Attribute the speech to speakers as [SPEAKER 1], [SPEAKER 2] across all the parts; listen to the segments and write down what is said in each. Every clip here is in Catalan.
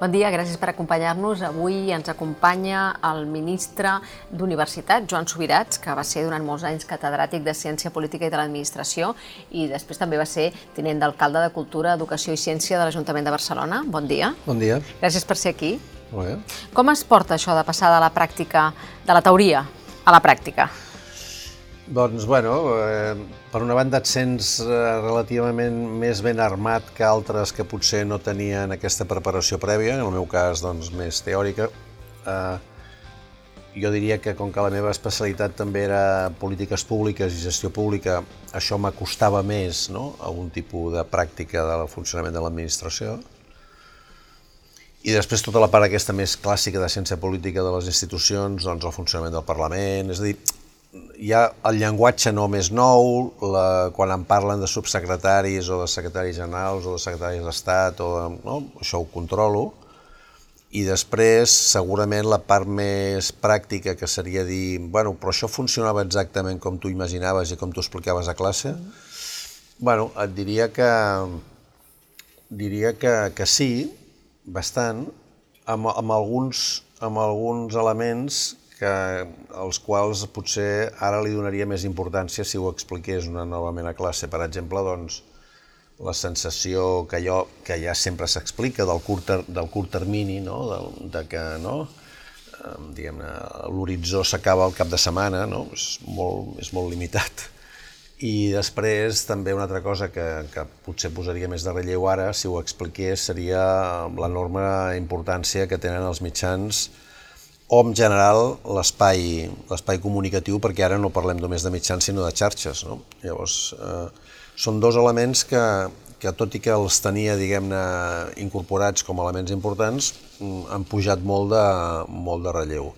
[SPEAKER 1] Bon dia, gràcies per acompanyar-nos. Avui ens acompanya el ministre d'Universitat, Joan Subirats, que va ser durant molts anys catedràtic de Ciència Política i de l'Administració i després també va ser tinent d'alcalde de Cultura, Educació i Ciència de l'Ajuntament de Barcelona. Bon dia.
[SPEAKER 2] Bon dia.
[SPEAKER 1] Gràcies per ser aquí.
[SPEAKER 2] Molt bé.
[SPEAKER 1] Com es porta això de passar de la pràctica, de la teoria a la pràctica?
[SPEAKER 2] Doncs, bueno, eh, per una banda et sents eh, relativament més ben armat que altres que potser no tenien aquesta preparació prèvia, en el meu cas, doncs, més teòrica. Eh, jo diria que com que la meva especialitat també era polítiques públiques i gestió pública, això m'acostava més no? a un tipus de pràctica del funcionament de l'administració. I després tota la part aquesta més clàssica de ciència política de les institucions, doncs el funcionament del Parlament, és a dir, hi ha el llenguatge no més nou, la, quan en parlen de subsecretaris o de secretaris generals o de secretaris d'Estat, o de, no? això ho controlo, i després segurament la part més pràctica que seria dir, bueno, però això funcionava exactament com tu imaginaves i com tu explicaves a classe, bueno, et diria que, diria que, que sí, bastant, amb, amb, alguns, amb alguns elements que, als quals potser ara li donaria més importància si ho expliqués una novament a classe. Per exemple, doncs, la sensació que, jo, que ja sempre s'explica del, curt, del curt termini, no? de, de que no? l'horitzó s'acaba al cap de setmana, no? és, molt, és molt limitat. I després també una altra cosa que, que potser posaria més de relleu ara, si ho expliqués, seria l'enorme importància que tenen els mitjans o en general l'espai comunicatiu, perquè ara no parlem només de mitjans sinó de xarxes. No? Llavors, eh, són dos elements que, que tot i que els tenia, diguem-ne, incorporats com a elements importants, mm, han pujat molt de, molt de relleu.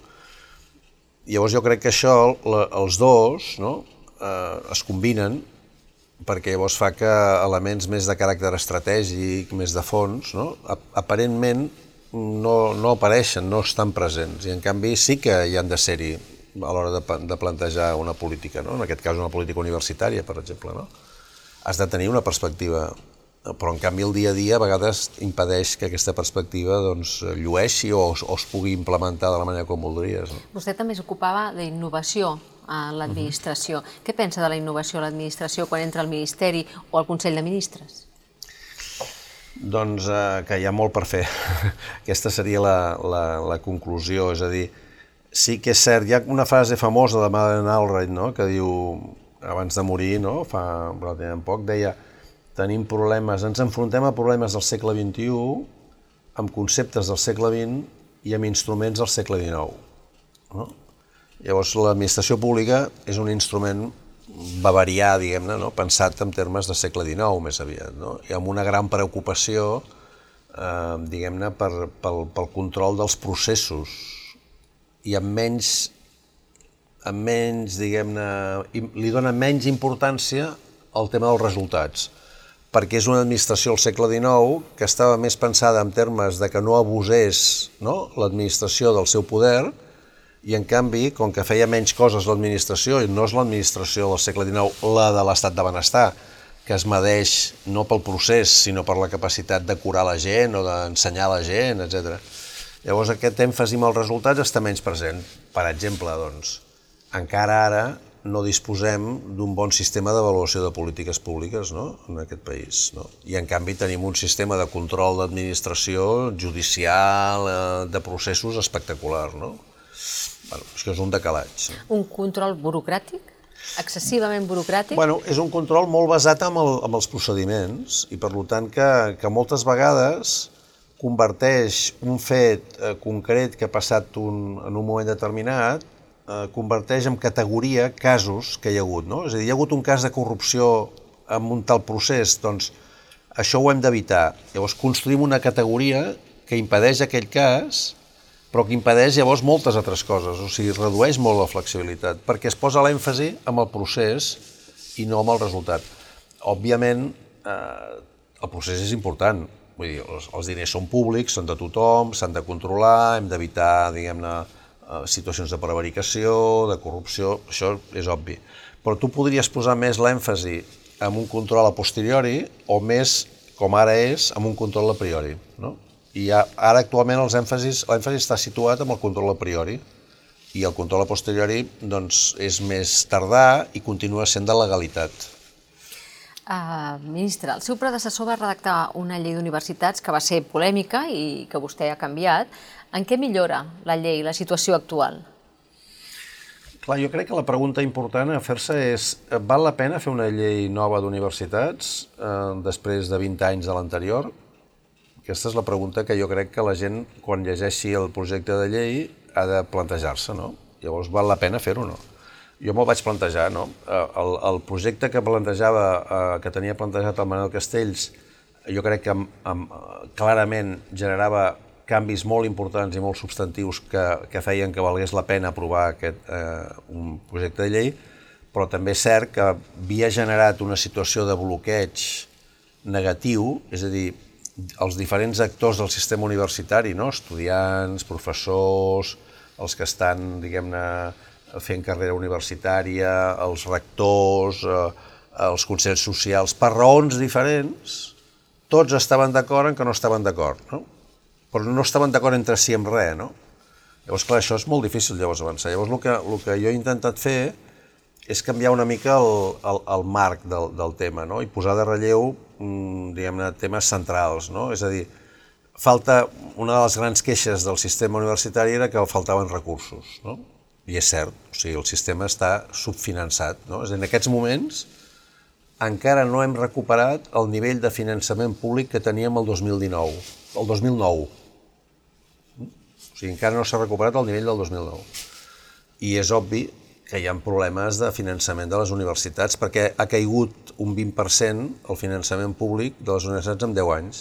[SPEAKER 2] Llavors jo crec que això, la, els dos, no? eh, es combinen perquè llavors fa que elements més de caràcter estratègic, més de fons, no? aparentment no, no apareixen, no estan presents, i en canvi sí que hi han de ser-hi a l'hora de, de plantejar una política, no? en aquest cas una política universitària, per exemple. No? Has de tenir una perspectiva, però en canvi el dia a dia a vegades impedeix que aquesta perspectiva doncs, llueixi o, o es pugui implementar de la manera com voldries. No?
[SPEAKER 1] Vostè també s'ocupava d'innovació a l'administració. Uh -huh. Què pensa de la innovació a l'administració quan entra al Ministeri o al Consell de Ministres?
[SPEAKER 2] Doncs eh, que hi ha molt per fer. Aquesta seria la, la, la conclusió, és a dir, sí que és cert, hi ha una frase famosa de Madeleine Albright, no?, que diu, abans de morir, no?, fa relativament poc, deia, tenim problemes, ens enfrontem a problemes del segle XXI amb conceptes del segle XX i amb instruments del segle XIX. No? Llavors, l'administració pública és un instrument bavarià, diguem-ne, no? pensat en termes de segle XIX més aviat, no? i amb una gran preocupació, eh, diguem-ne, per, pel, pel control dels processos i amb menys, amb menys diguem-ne, li dona menys importància al tema dels resultats, perquè és una administració al segle XIX que estava més pensada en termes de que no abusés no? l'administració del seu poder, i en canvi, com que feia menys coses l'administració, i no és l'administració del segle XIX la de l'estat de benestar, que es medeix no pel procés, sinó per la capacitat de curar la gent o d'ensenyar la gent, etc. Llavors aquest èmfasi amb els resultats està menys present. Per exemple, doncs, encara ara no disposem d'un bon sistema d'avaluació de polítiques públiques no? en aquest país. No? I en canvi tenim un sistema de control d'administració judicial, eh, de processos espectacular. No? Bueno, això és un decalatge.
[SPEAKER 1] Un control burocràtic? excessivament burocràtic?
[SPEAKER 2] Bueno, és un control molt basat en, el, en els procediments i per tant que, que moltes vegades converteix un fet eh, concret que ha passat un, en un moment determinat eh, converteix en categoria casos que hi ha hagut. No? És a dir, hi ha hagut un cas de corrupció en un tal procés, doncs això ho hem d'evitar. Llavors construïm una categoria que impedeix aquell cas però que impedeix llavors moltes altres coses, o sigui, redueix molt la flexibilitat, perquè es posa l'èmfasi amb el procés i no amb el resultat. Òbviament, eh, el procés és important, vull dir, els, els diners són públics, són de tothom, s'han de controlar, hem d'evitar, diguem-ne, eh, situacions de prevaricació, de corrupció, això és obvi. Però tu podries posar més l'èmfasi en un control a posteriori o més, com ara és, amb un control a priori, no? I ara actualment els èmfasis, l'èmfasi està situat amb el control a priori i el control a posteriori doncs, és més tardà i continua sent de legalitat.
[SPEAKER 1] Uh, ministre, el seu predecessor va redactar una llei d'universitats que va ser polèmica i que vostè ha canviat. En què millora la llei, la situació actual?
[SPEAKER 2] Clar, jo crec que la pregunta important a fer-se és val la pena fer una llei nova d'universitats eh, després de 20 anys de l'anterior? Aquesta és la pregunta que jo crec que la gent, quan llegeixi el projecte de llei, ha de plantejar-se, no? Llavors, val la pena fer-ho, no? Jo me'l vaig plantejar, no? Eh, el, el projecte que plantejava, eh, que tenia plantejat el Manuel Castells, jo crec que amb, amb, clarament generava canvis molt importants i molt substantius que, que feien que valgués la pena aprovar aquest, eh, un projecte de llei, però també és cert que havia generat una situació de bloqueig negatiu, és a dir, els diferents actors del sistema universitari, no? estudiants, professors, els que estan, diguem-ne, fent carrera universitària, els rectors, eh, els consells socials, per raons diferents, tots estaven d'acord en que no estaven d'acord, no? però no estaven d'acord entre si en res. No? Llavors, clar, això és molt difícil llavors avançar. Llavors, el que, el que jo he intentat fer és canviar una mica el, el, el marc del, del tema no? i posar de relleu, diguem-ne, temes centrals. No? És a dir, falta, una de les grans queixes del sistema universitari era que faltaven recursos. No? I és cert, o sigui, el sistema està subfinançat. No? És dir, en aquests moments encara no hem recuperat el nivell de finançament públic que teníem el 2019, el 2009. O sigui, encara no s'ha recuperat el nivell del 2009. I és obvi que hi ha problemes de finançament de les universitats perquè ha caigut un 20% el finançament públic de les universitats en 10 anys.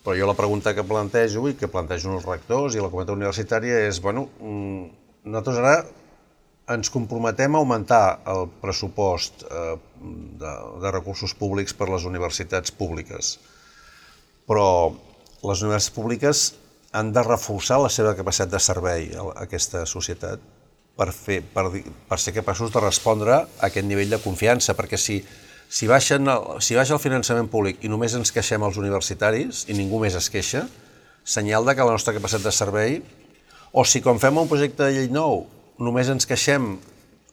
[SPEAKER 2] Però jo la pregunta que plantejo i que plantejo els rectors i la comunitat universitària és, bueno, mm, nosaltres ara ens comprometem a augmentar el pressupost eh, de, de recursos públics per les universitats públiques, però les universitats públiques han de reforçar la seva capacitat de servei a aquesta societat per, fer, per, per ser capaços de respondre a aquest nivell de confiança, perquè si, si, baixen el, si baixa el finançament públic i només ens queixem els universitaris i ningú més es queixa, senyal de que la nostra capacitat de servei o si quan fem un projecte de llei nou només ens queixem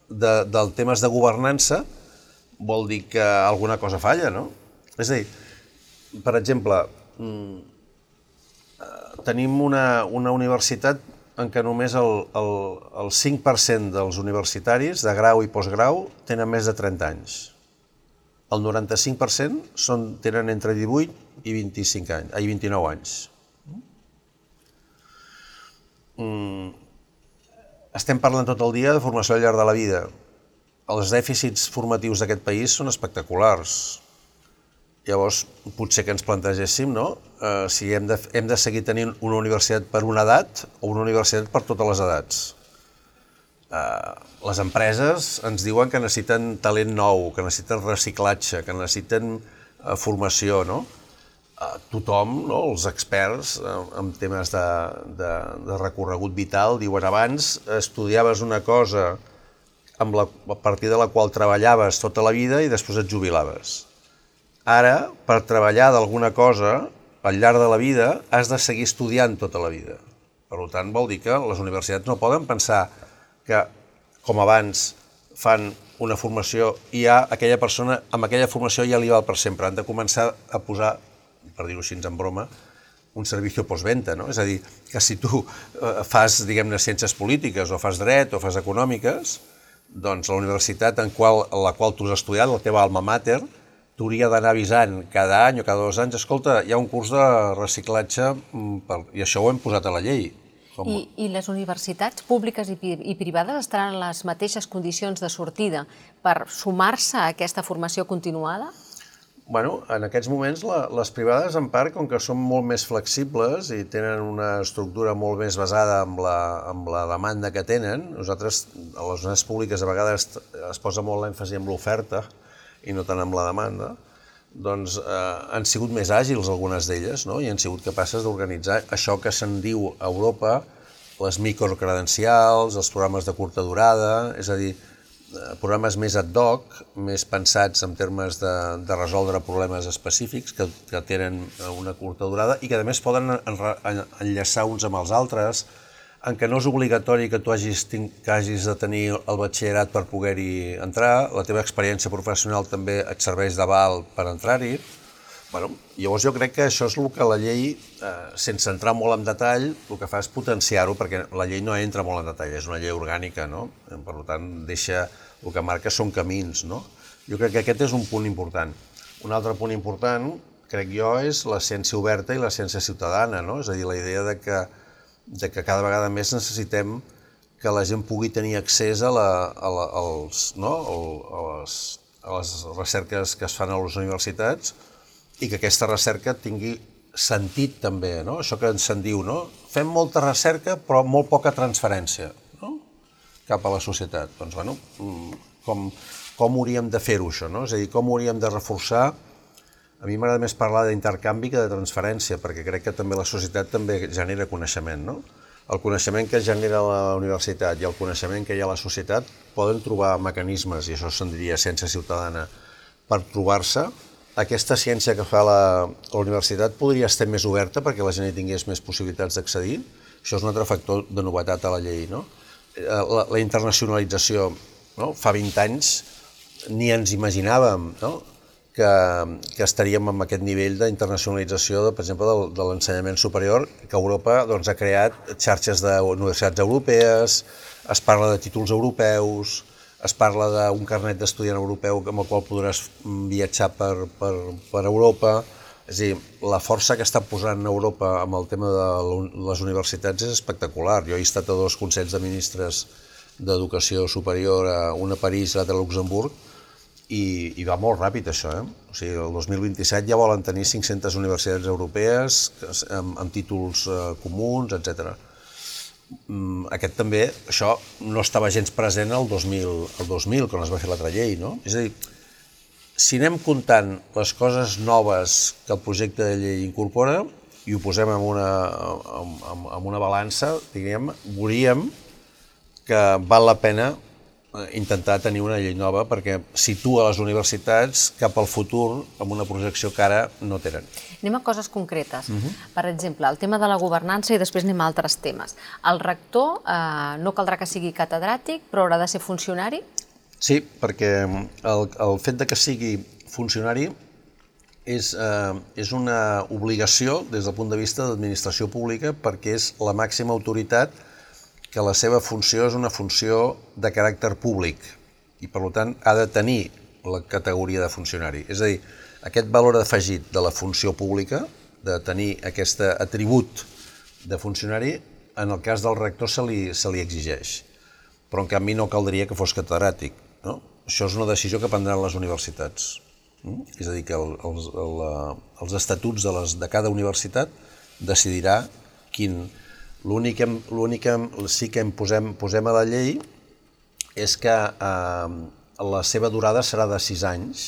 [SPEAKER 2] de, del temes de governança, vol dir que alguna cosa falla, no? És a dir, per exemple, mm, eh, tenim una, una universitat en què només el, el, el 5% dels universitaris de grau i postgrau tenen més de 30 anys. El 95% són, tenen entre 18 i 25 anys, i 29 anys. Mm, estem parlant tot el dia de formació al llarg de la vida. Els dèficits formatius d'aquest país són espectaculars. Llavors, potser que ens plantegéssim no? eh, si hem de, hem de seguir tenint una universitat per una edat o una universitat per totes les edats. Eh, les empreses ens diuen que necessiten talent nou, que necessiten reciclatge, que necessiten eh, formació, no? tothom, no, els experts eh, en temes de, de, de recorregut vital, diuen abans estudiaves una cosa amb la, a partir de la qual treballaves tota la vida i després et jubilaves. Ara, per treballar d'alguna cosa, al llarg de la vida, has de seguir estudiant tota la vida. Per tant, vol dir que les universitats no poden pensar que, com abans, fan una formació i ja aquella persona, amb aquella formació ja li val per sempre. Han de començar a posar per dir-ho així en broma, un servici postventa, no? És a dir, que si tu eh, fas, diguem-ne, ciències polítiques o fas dret o fas econòmiques, doncs la universitat en qual, la qual tu has estudiat, la teva alma mater, t'hauria d'anar avisant cada any o cada dos anys, escolta, hi ha un curs de reciclatge mm, per... i això ho hem posat a la llei.
[SPEAKER 1] Com... I, I les universitats públiques i, i privades estaran en les mateixes condicions de sortida per sumar-se a aquesta formació continuada?
[SPEAKER 2] Bueno, en aquests moments la, les privades, en part, com que són molt més flexibles i tenen una estructura molt més basada en la, en la demanda que tenen, nosaltres, a les universitats públiques, a vegades es posa molt l'èmfasi en l'oferta i no tant en la demanda, doncs eh, han sigut més àgils algunes d'elles no? i han sigut capaces d'organitzar això que se'n diu a Europa les microcredencials, els programes de curta durada, és a dir, programes més ad hoc, més pensats en termes de, de resoldre problemes específics que, que tenen una curta durada i que a més poden enllaçar uns amb els altres, en què no és obligatori que tu hagis, que hagis de tenir el batxillerat per poder-hi entrar, la teva experiència professional també et serveix d'aval per entrar-hi. Bueno, llavors jo crec que això és el que la llei, eh, sense entrar molt en detall, el que fa és potenciar-ho, perquè la llei no entra molt en detall, és una llei orgànica, no? Per tant, deixa, el que marca són camins, no? Jo crec que aquest és un punt important. Un altre punt important, crec jo, és la ciència oberta i la ciència ciutadana, no? És a dir, la idea de que de que cada vegada més necessitem que la gent pugui tenir accés a, la, a, la, als, no? a, les, a les recerques que es fan a les universitats i que aquesta recerca tingui sentit també, no? això que se'n diu, no? fem molta recerca però molt poca transferència no? cap a la societat. Doncs, bueno, mm, com, com hauríem de fer-ho això? No? És a dir, com hauríem de reforçar a mi m'agrada més parlar d'intercanvi que de transferència, perquè crec que també la societat també genera coneixement, no? El coneixement que genera la universitat i el coneixement que hi ha a la societat poden trobar mecanismes, i això se'n diria ciència ciutadana, per trobar-se. Aquesta ciència que fa la, la universitat podria estar més oberta perquè la gent hi tingués més possibilitats d'accedir. Això és un altre factor de novetat a la llei, no? Eh, la, la internacionalització, no? Fa 20 anys ni ens imaginàvem, no? Que, que estaríem amb aquest nivell d'internacionalització, per exemple, de, de l'ensenyament superior, que Europa doncs, ha creat xarxes d'universitats europees, es parla de títols europeus, es parla d'un carnet d'estudiant europeu amb el qual podràs viatjar per, per, per Europa. És dir, la força que està posant Europa amb el tema de les universitats és espectacular. Jo he estat a dos consells de ministres d'educació superior, un a París i l'altre a Luxemburg, i, i va molt ràpid això, eh? O sigui, el 2027 ja volen tenir 500 universitats europees amb, amb títols eh, comuns, etc. Mm, aquest també, això no estava gens present el 2000, el 2000 quan es va fer l'altra llei, no? És a dir, si anem comptant les coses noves que el projecte de llei incorpora i ho posem en una, en, en una balança, diguem, veuríem que val la pena intentar tenir una llei nova perquè situa les universitats cap al futur amb una projecció que ara no tenen.
[SPEAKER 1] Anem a coses concretes. Uh mhm. -huh. Per exemple, el tema de la governança i després anem a altres temes. El rector eh, no caldrà que sigui catedràtic, però haurà de ser funcionari?
[SPEAKER 2] Sí, perquè el, el fet de que sigui funcionari és, eh, és una obligació des del punt de vista d'administració pública perquè és la màxima autoritat que la seva funció és una funció de caràcter públic i, per tant, ha de tenir la categoria de funcionari. És a dir, aquest valor afegit de la funció pública, de tenir aquest atribut de funcionari, en el cas del rector se li, se li exigeix. Però, en canvi, no caldria que fos catedràtic. No? Això és una decisió que prendran les universitats. Mm? És a dir, que el, els, el, els estatuts de, les, de cada universitat decidirà quin, L'únic que sí que em posem, posem a la llei és que eh, la seva durada serà de 6 anys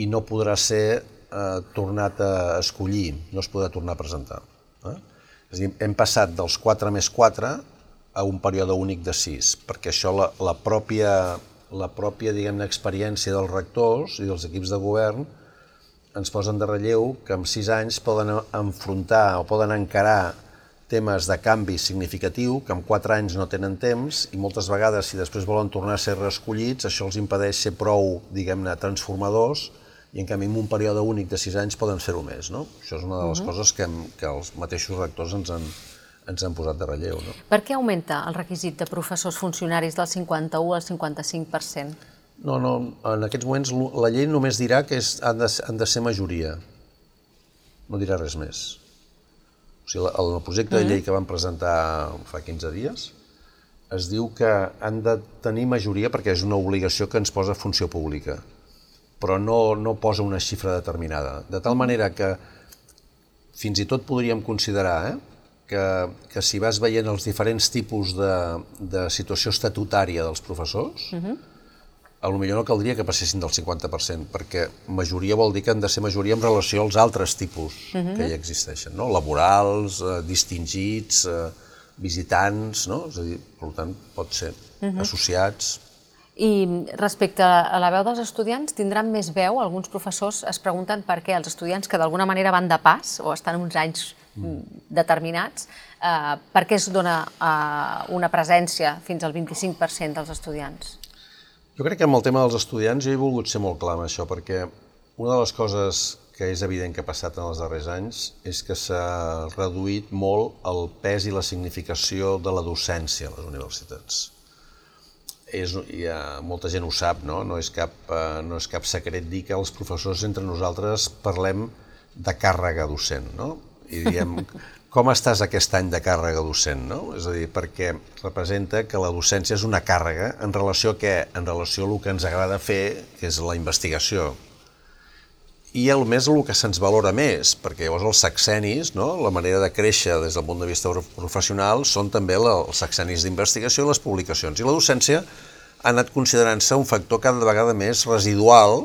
[SPEAKER 2] i no podrà ser eh, tornat a escollir, no es podrà tornar a presentar. Eh? És a dir, hem passat dels 4 més 4 a un període únic de 6, perquè això la, la pròpia, la pròpia diguem experiència dels rectors i dels equips de govern ens posen de relleu que en 6 anys poden enfrontar o poden encarar temes de canvi significatiu que en quatre anys no tenen temps i moltes vegades si després volen tornar a ser reescollits això els impedeix ser prou, diguem-ne, transformadors i en canvi en un període únic de sis anys poden fer-ho més. No? Això és una de les uh -huh. coses que, que els mateixos rectors ens han, ens han posat de relleu. No?
[SPEAKER 1] Per què augmenta el requisit de professors funcionaris del 51 al 55%?
[SPEAKER 2] No, no, en aquests moments la llei només dirà que és, han, de, han de ser majoria, no dirà res més. O sigui, el projecte de llei que van presentar fa 15 dies es diu que han de tenir majoria perquè és una obligació que ens posa funció pública, però no, no posa una xifra determinada. De tal manera que fins i tot podríem considerar eh, que, que si vas veient els diferents tipus de, de situació estatutària dels professors, uh -huh a lo millor no caldria que passessin del 50%, perquè majoria vol dir que han de ser majoria en relació als altres tipus uh -huh. que hi existeixen, no? laborals, eh, distingits, eh, visitants, no? és a dir, per tant, pot ser uh -huh. associats...
[SPEAKER 1] I respecte a la veu dels estudiants, tindran més veu? Alguns professors es pregunten per què els estudiants que d'alguna manera van de pas o estan uns anys determinats, eh, per què es dona eh, una presència fins al 25% dels estudiants?
[SPEAKER 2] Jo crec que amb el tema dels estudiants jo he volgut ser molt clar amb això, perquè una de les coses que és evident que ha passat en els darrers anys és que s'ha reduït molt el pes i la significació de la docència a les universitats és, ha, molta gent ho sap, no? No és, cap, eh, no és cap secret dir que els professors entre nosaltres parlem de càrrega docent, no? I diem, com estàs aquest any de càrrega docent, no? És a dir, perquè representa que la docència és una càrrega en relació a què? En relació a el que ens agrada fer, que és la investigació. I el més el que se'ns valora més, perquè llavors els sexenis, no? la manera de créixer des del punt de vista professional, són també els sexenis d'investigació i les publicacions. I la docència ha anat considerant-se un factor cada vegada més residual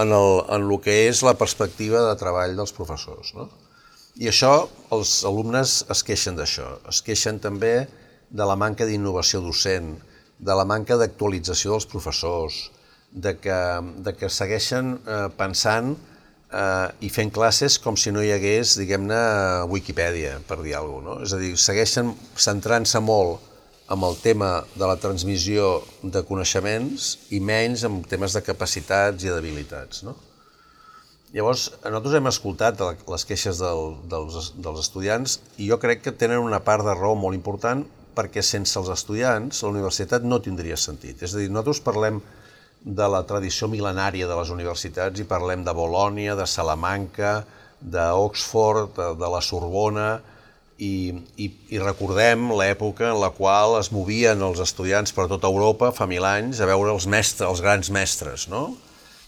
[SPEAKER 2] en el, en el que és la perspectiva de treball dels professors. No? I això, els alumnes es queixen d'això. Es queixen també de la manca d'innovació docent, de la manca d'actualització dels professors, de que, de que segueixen eh, pensant eh, i fent classes com si no hi hagués, diguem-ne, Wikipedia, per dir alguna cosa. No? És a dir, segueixen centrant-se molt amb el tema de la transmissió de coneixements i menys amb temes de capacitats i d'habilitats. No? Llavors, nosaltres hem escoltat les queixes del, dels, dels estudiants i jo crec que tenen una part de raó molt important perquè sense els estudiants la universitat no tindria sentit. És a dir, nosaltres parlem de la tradició mil·lenària de les universitats i parlem de Bolònia, de Salamanca, d'Oxford, de, de la Sorbona, i, i, i recordem l'època en la qual es movien els estudiants per tota Europa fa mil anys a veure els mestres, els grans mestres, no?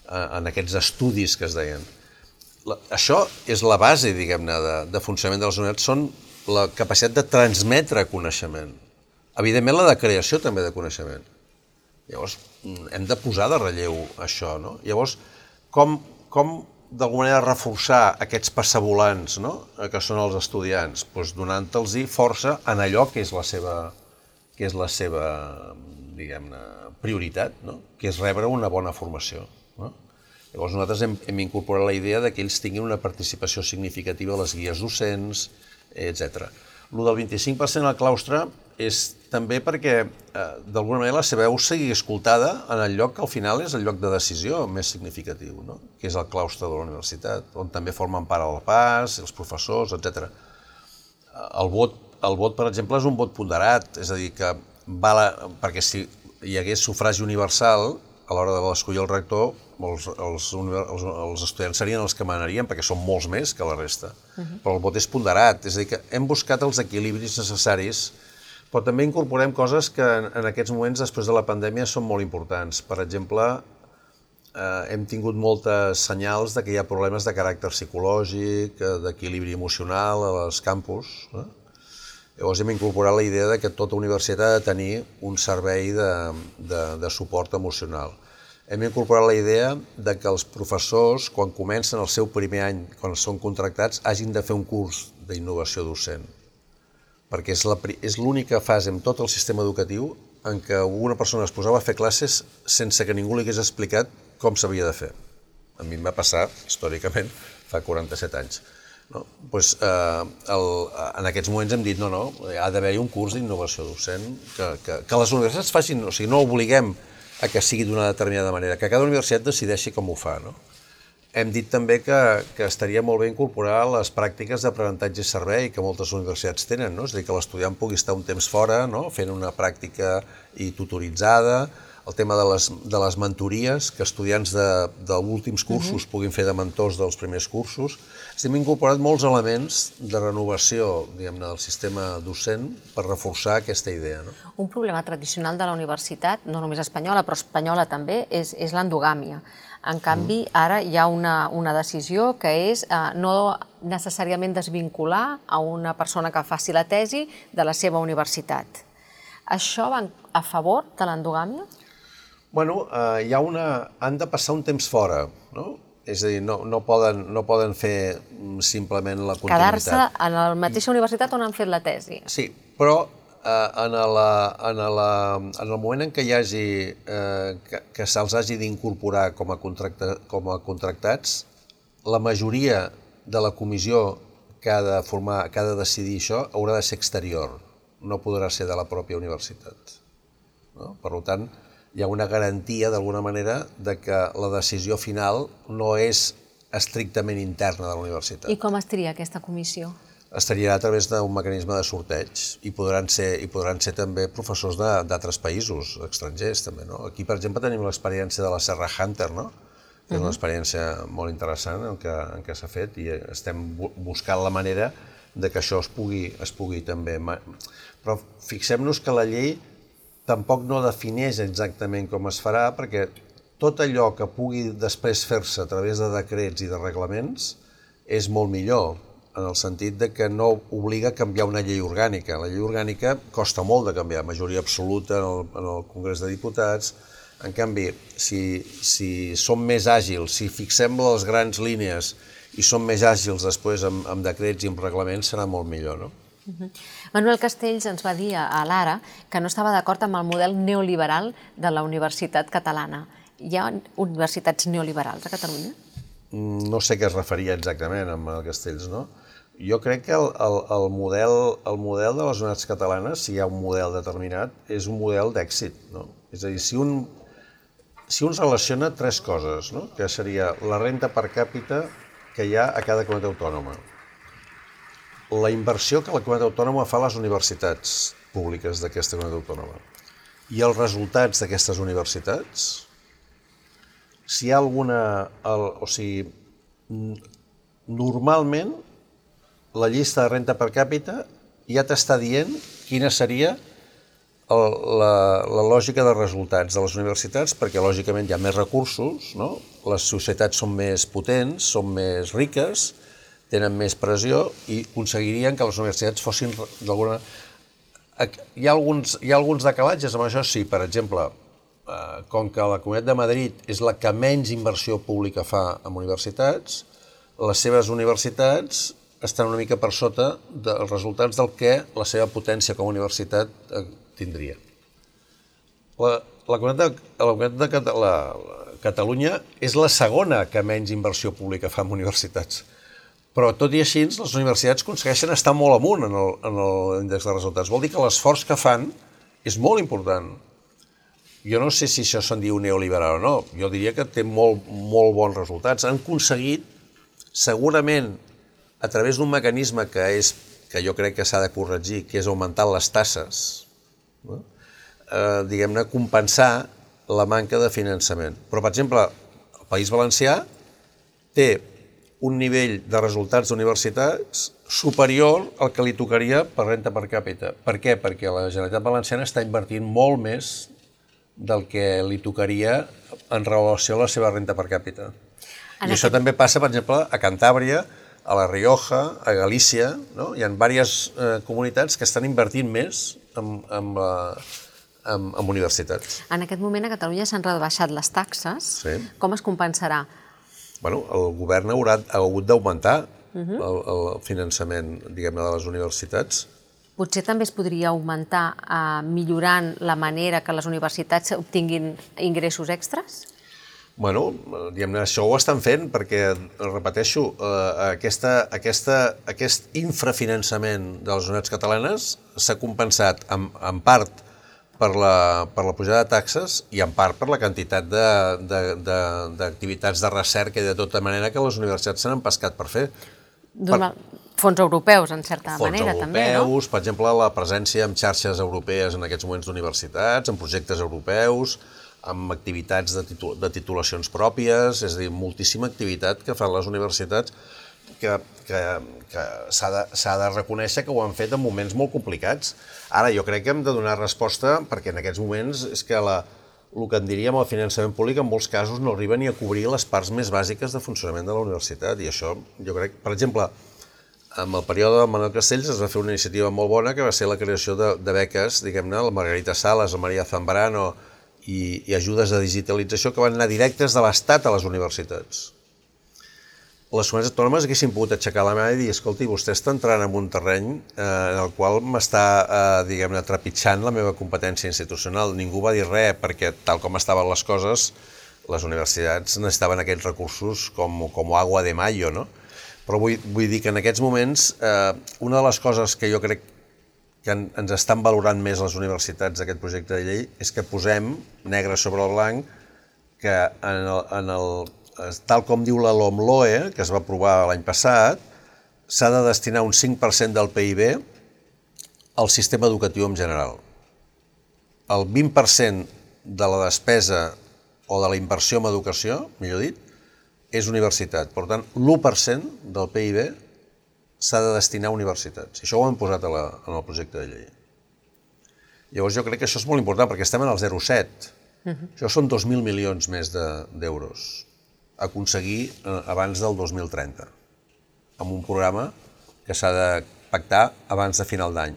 [SPEAKER 2] en aquests estudis que es deien. La, això és la base, diguem-ne, de, de funcionament de les universitats, són la capacitat de transmetre coneixement. Evidentment, la de creació també de coneixement. Llavors, hem de posar de relleu això, no? Llavors, com, com d'alguna manera reforçar aquests passavolants no? Que són els estudiants? Doncs donant-los força en allò que és la seva, que és la seva diguem-ne, prioritat, no? que és rebre una bona formació. No? Llavors nosaltres hem, hem incorporat la idea de que ells tinguin una participació significativa a les guies docents, etc. Lo del 25% al claustre és també perquè, eh, d'alguna manera, la seva veu sigui escoltada en el lloc que al final és el lloc de decisió més significatiu, no? que és el claustre de la universitat, on també formen part el PAS, els professors, etc. El vot, el vot, per exemple, és un vot ponderat, és a dir, que val a, perquè si hi hagués sufragi universal, a l'hora de l'escollir el rector, els, els, els, els estudiants serien els que manarien, perquè són molts més que la resta. Uh -huh. Però el vot és ponderat, és a dir, que hem buscat els equilibris necessaris però també incorporem coses que en, en aquests moments, després de la pandèmia, són molt importants. Per exemple, eh, hem tingut moltes senyals de que hi ha problemes de caràcter psicològic, eh, d'equilibri emocional a les campus. Eh? Llavors hem incorporat la idea de que tota universitat ha de tenir un servei de, de, de suport emocional. Hem incorporat la idea de que els professors, quan comencen el seu primer any, quan són contractats, hagin de fer un curs d'innovació docent perquè és l'única fase en tot el sistema educatiu en què una persona es posava a fer classes sense que ningú li hagués explicat com s'havia de fer. A mi em va passar, històricament, fa 47 anys. No? Pues, eh, el, en aquests moments hem dit no, no, ha d'haver-hi un curs d'innovació docent que, que, que les universitats facin, o sigui, no obliguem a que sigui d'una determinada manera, que cada universitat decideixi com ho fa. No? Hem dit també que, que estaria molt bé incorporar les pràctiques d'aprenentatge i servei que moltes universitats tenen, no? és a dir, que l'estudiant pugui estar un temps fora no? fent una pràctica i tutoritzada, el tema de les, de les mentories, que estudiants d'últims cursos uh -huh. puguin fer de mentors dels primers cursos. Hem incorporat molts elements de renovació diguem del sistema docent per reforçar aquesta idea. No?
[SPEAKER 1] Un problema tradicional de la universitat, no només espanyola, però espanyola també, és, és l'endogàmia. En canvi, ara hi ha una, una decisió que és eh, no necessàriament desvincular a una persona que faci la tesi de la seva universitat. Això va a favor de l'endogàmia?
[SPEAKER 2] Bueno, eh, hi ha una... han de passar un temps fora, no? És a dir, no, no, poden, no poden fer simplement la continuïtat.
[SPEAKER 1] Quedar-se en la mateixa universitat on han fet la tesi.
[SPEAKER 2] Sí, però eh, en, la, en, la, en el moment en què hi hagi, eh, que, que se'ls hagi d'incorporar com, a contracta, com a contractats, la majoria de la comissió que ha de formar, que ha de decidir això, haurà de ser exterior, no podrà ser de la pròpia universitat. No? Per tant, hi ha una garantia, d'alguna manera, de que la decisió final no és estrictament interna de la universitat.
[SPEAKER 1] I com es tria aquesta comissió?
[SPEAKER 2] Es triarà a través d'un mecanisme de sorteig i podran ser, i podran ser també professors d'altres països, estrangers també. No? Aquí, per exemple, tenim l'experiència de la Serra Hunter, no? que és una experiència molt interessant en què, en què s'ha fet i estem buscant la manera de que això es pugui, es pugui també... Però fixem-nos que la llei tampoc no defineix exactament com es farà, perquè tot allò que pugui després fer-se a través de decrets i de reglaments és molt millor, en el sentit de que no obliga a canviar una llei orgànica. La llei orgànica costa molt de canviar, majoria absoluta en el, en el Congrés de Diputats, en canvi, si, si som més àgils, si fixem les grans línies i som més àgils després amb, amb decrets i amb reglaments, serà molt millor, no?
[SPEAKER 1] -huh. Manuel Castells ens va dir a l'Ara que no estava d'acord amb el model neoliberal de la Universitat Catalana. Hi ha universitats neoliberals a Catalunya?
[SPEAKER 2] Mm, no sé què es referia exactament amb el Castells, no? Jo crec que el, el, el, model, el model de les universitats catalanes, si hi ha un model determinat, és un model d'èxit. No? És a dir, si un, si un relaciona tres coses, no? que seria la renta per càpita que hi ha a cada comunitat autònoma, la inversió que la comunitat autònoma fa a les universitats públiques d'aquesta comunitat autònoma i els resultats d'aquestes universitats, si hi ha alguna... El, o sigui, normalment la llista de renta per càpita ja t'està dient quina seria el, la, la lògica de resultats de les universitats, perquè lògicament hi ha més recursos, no? les societats són més potents, són més riques, tenen més pressió i aconseguirien que les universitats fossin d'alguna... Hi ha, alguns, hi ha alguns decalatges amb això, sí. Per exemple, eh, com que la Comunitat de Madrid és la que menys inversió pública fa en universitats, les seves universitats estan una mica per sota dels resultats del que la seva potència com a universitat eh, tindria. La, la comunitat, de, la comunitat de la, la Catalunya és la segona que menys inversió pública fa en universitats. Però tot i així, les universitats aconsegueixen estar molt amunt en l'índex de resultats. Vol dir que l'esforç que fan és molt important. Jo no sé si això se'n diu neoliberal o no. Jo diria que té molt, molt bons resultats. Han aconseguit, segurament, a través d'un mecanisme que és que jo crec que s'ha de corregir, que és augmentar les tasses no? eh, diguem-ne, compensar la manca de finançament. Però, per exemple, el País Valencià té un nivell de resultats d'universitats superior al que li tocaria per renta per càpita. Per què? Perquè la Generalitat Valenciana està invertint molt més del que li tocaria en relació a la seva renta per càpita. En I aquest... això també passa, per exemple, a Cantàbria, a la Rioja, a Galícia, no? hi ha diverses eh, comunitats que estan invertint més amb, amb, amb, amb universitats.
[SPEAKER 1] En aquest moment a Catalunya s'han rebaixat les taxes.
[SPEAKER 2] Sí.
[SPEAKER 1] Com es compensarà?
[SPEAKER 2] Bueno, el govern haurà ha hagut d'augmentar uh -huh. el, el finançament diguem-ne de les universitats.
[SPEAKER 1] Potser també es podria augmentar eh, millorant la manera que les universitats obtinguin ingressos extras?
[SPEAKER 2] Bueno, diguem-ne, això ho estan fent perquè, repeteixo, eh, aquesta, aquesta, aquest infrafinançament de les universitats catalanes s'ha compensat en, en part per la, per la pujada de taxes i en part per la quantitat d'activitats de, de, de, de recerca i de tota manera que les universitats s'han empescat per fer.
[SPEAKER 1] Per... Fons europeus, en certa
[SPEAKER 2] fons
[SPEAKER 1] manera,
[SPEAKER 2] europeus,
[SPEAKER 1] també, no?
[SPEAKER 2] per exemple, la presència en xarxes europees en aquests moments d'universitats, en projectes europeus, amb activitats de, titul de titulacions pròpies, és a dir, moltíssima activitat que fan les universitats que, que, que s'ha de, de reconèixer que ho han fet en moments molt complicats. Ara, jo crec que hem de donar resposta perquè en aquests moments és que la, el que en diríem el finançament públic en molts casos no arriba ni a cobrir les parts més bàsiques de funcionament de la universitat i això jo crec, per exemple, amb el període de Manuel Castells es va fer una iniciativa molt bona que va ser la creació de, de beques, diguem-ne, la Margarita Sales, la Maria Zambrano i, i ajudes de digitalització que van anar directes de l'Estat a les universitats les comunitats autònomes haguessin pogut aixecar la mà i dir, escolti, vostè està entrant en un terreny eh, en el qual m'està, eh, diguem-ne, trepitjant la meva competència institucional. Ningú va dir res, perquè tal com estaven les coses, les universitats necessitaven aquests recursos com, com agua de mayo, no? Però vull, vull dir que en aquests moments, eh, una de les coses que jo crec que en, ens estan valorant més les universitats d'aquest projecte de llei és que posem negre sobre el blanc que en el, en el, tal com diu la LOMLOE, que es va aprovar l'any passat, s'ha de destinar un 5% del PIB al sistema educatiu en general. El 20% de la despesa o de la inversió en educació, millor dit, és universitat. Per tant, l'1% del PIB s'ha de destinar a universitats. Això ho hem posat a la, en el projecte de llei. Llavors jo crec que això és molt important perquè estem en el 0,7. Uh -huh. Això són 2.000 milions més d'euros. De, aconseguir eh, abans del 2030, amb un programa que s'ha de pactar abans de final d'any,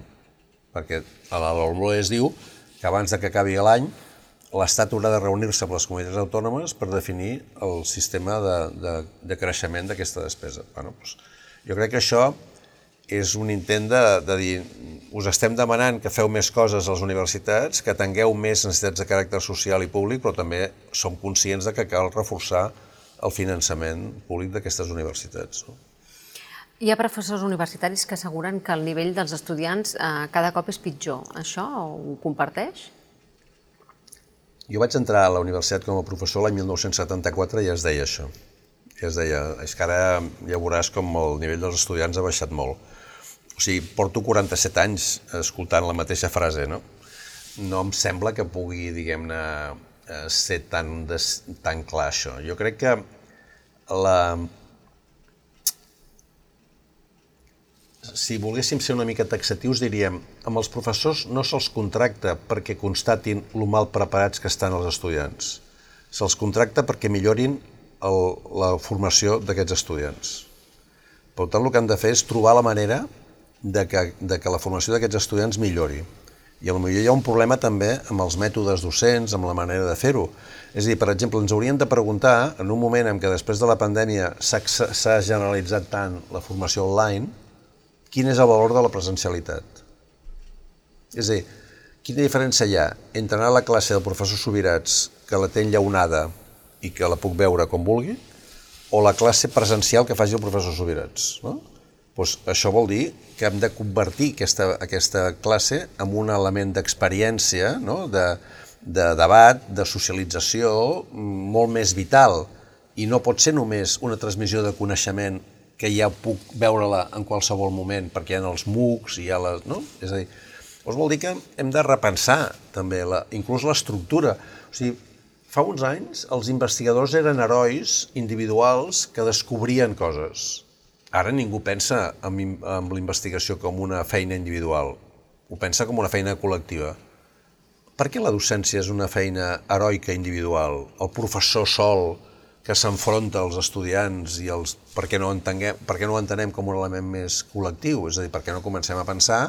[SPEAKER 2] perquè a la LOMLO es diu que abans de que acabi l'any l'Estat haurà de reunir-se amb les comunitats autònomes per definir el sistema de, de, de creixement d'aquesta despesa. Bueno, doncs, jo crec que això és un intent de, de dir us estem demanant que feu més coses a les universitats, que tingueu més necessitats de caràcter social i públic, però també som conscients de que cal reforçar el finançament públic d'aquestes universitats. No?
[SPEAKER 1] Hi ha professors universitaris que asseguren que el nivell dels estudiants eh, cada cop és pitjor. Això ho comparteix?
[SPEAKER 2] Jo vaig entrar a la universitat com a professor l'any 1974 i es deia això. I es deia, és que ara ja veuràs com el nivell dels estudiants ha baixat molt. O sigui, porto 47 anys escoltant la mateixa frase, no? No em sembla que pugui, diguem-ne, ser tan, tan clar això. Jo crec que la... Si volguéssim ser una mica taxatius, diríem amb els professors no se'ls contracta perquè constatin lo mal preparats que estan els estudiants. Se'ls contracta perquè millorin el, la formació d'aquests estudiants. Per tant, el que han de fer és trobar la manera de que, de que la formació d'aquests estudiants millori. I potser hi ha un problema també amb els mètodes docents, amb la manera de fer-ho. És a dir, per exemple, ens haurien de preguntar, en un moment en què després de la pandèmia s'ha generalitzat tant la formació online, quin és el valor de la presencialitat. És a dir, quina diferència hi ha entre anar a la classe del professor Subirats, que la té enllaunada i que la puc veure com vulgui, o la classe presencial que faci el professor Subirats. No? Doncs això vol dir que hem de convertir aquesta, aquesta classe en un element d'experiència, no? de, de debat, de socialització molt més vital i no pot ser només una transmissió de coneixement que ja puc veure-la en qualsevol moment perquè hi ha els MOOCs hi ha les... No? És a dir, llavors vol dir que hem de repensar també la, inclús l'estructura. O sigui, fa uns anys els investigadors eren herois individuals que descobrien coses Ara ningú pensa en, en la investigació com una feina individual, ho pensa com una feina col·lectiva. Per què la docència és una feina heroica individual? El professor sol que s'enfronta als estudiants i els... Per què, no entenguem, per què no ho entenem com un element més col·lectiu? És a dir, per què no comencem a pensar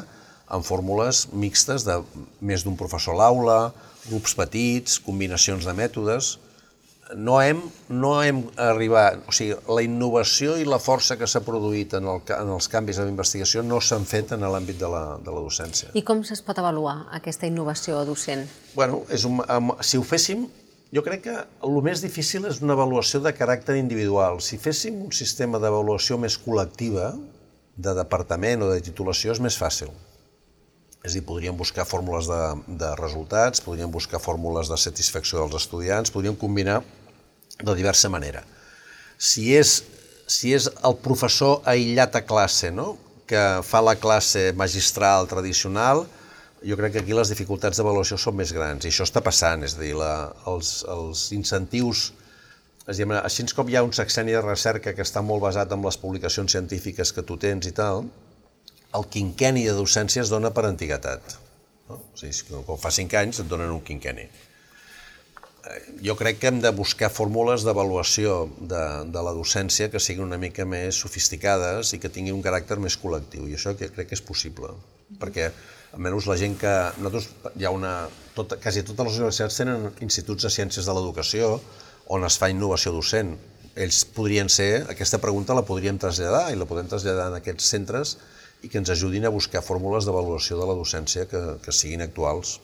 [SPEAKER 2] en fórmules mixtes de més d'un professor a l'aula, grups petits, combinacions de mètodes no hem, no hem arribat, o sigui, la innovació i la força que s'ha produït en, el, en els canvis en investigació no s'han fet en l'àmbit de, la, de la docència.
[SPEAKER 1] I com es pot avaluar aquesta innovació docent?
[SPEAKER 2] Bueno, és un, si ho féssim, jo crec que el més difícil és una avaluació de caràcter individual. Si féssim un sistema d'avaluació més col·lectiva, de departament o de titulació, és més fàcil. És a dir, podríem buscar fórmules de, de resultats, podríem buscar fórmules de satisfacció dels estudiants, podríem combinar de diversa manera. Si és, si és el professor aïllat a classe, no? que fa la classe magistral tradicional, jo crec que aquí les dificultats d'avaluació són més grans, i això està passant, és a dir, la, els, els incentius, és dir, així com hi ha un sexeni de recerca que està molt basat en les publicacions científiques que tu tens i tal, el quinqueni de docència es dona per antiguitat. No? O sigui, quan fa cinc anys et donen un quinqueni jo crec que hem de buscar fórmules d'avaluació de, de la docència que siguin una mica més sofisticades i que tinguin un caràcter més col·lectiu, i això que crec que és possible, perquè almenys la gent que... Nosaltres hi ha una... Tot, quasi totes les universitats tenen instituts de ciències de l'educació on es fa innovació docent. ells podrien ser, aquesta pregunta la podríem traslladar i la podem traslladar en aquests centres i que ens ajudin a buscar fórmules d'avaluació de la docència que, que siguin actuals.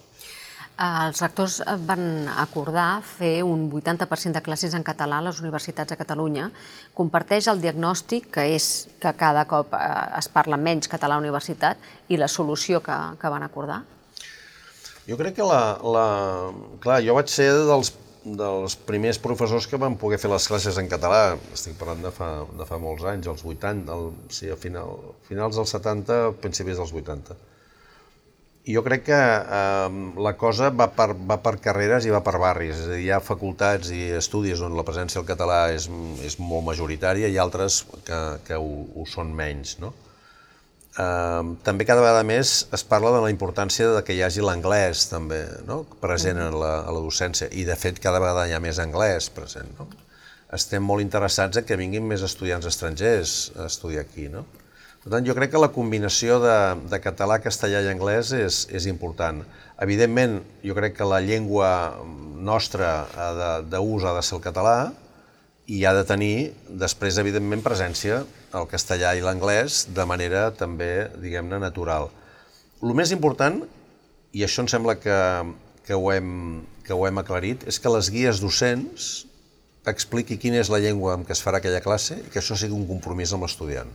[SPEAKER 1] Els rectors van acordar fer un 80% de classes en català a les universitats de Catalunya. Comparteix el diagnòstic, que és que cada cop eh, es parla menys català a la universitat, i la solució que, que van acordar?
[SPEAKER 2] Jo crec que la, la... Clar, jo vaig ser dels, dels primers professors que van poder fer les classes en català. Estic parlant de fa, de fa molts anys, als 80, el, sí, a final, finals dels 70, principis dels 80 jo crec que eh, la cosa va per, va per carreres i va per barris. És a dir, hi ha facultats i estudis on la presència del català és, és molt majoritària i altres que, que ho, ho són menys. No? Eh, també cada vegada més es parla de la importància de que hi hagi l'anglès també no? present en la, a la docència i de fet cada vegada hi ha més anglès present. No? Estem molt interessats en que vinguin més estudiants estrangers a estudiar aquí. No? Per tant, jo crec que la combinació de, de català, castellà i anglès és, és important. Evidentment, jo crec que la llengua nostra d'ús ha de ser el català i ha de tenir, després, evidentment, presència el castellà i l'anglès de manera també, diguem-ne, natural. El més important, i això em sembla que, que, ho hem, que ho hem aclarit, és que les guies docents expliqui quina és la llengua amb què es farà aquella classe i que això sigui un compromís amb l'estudiant.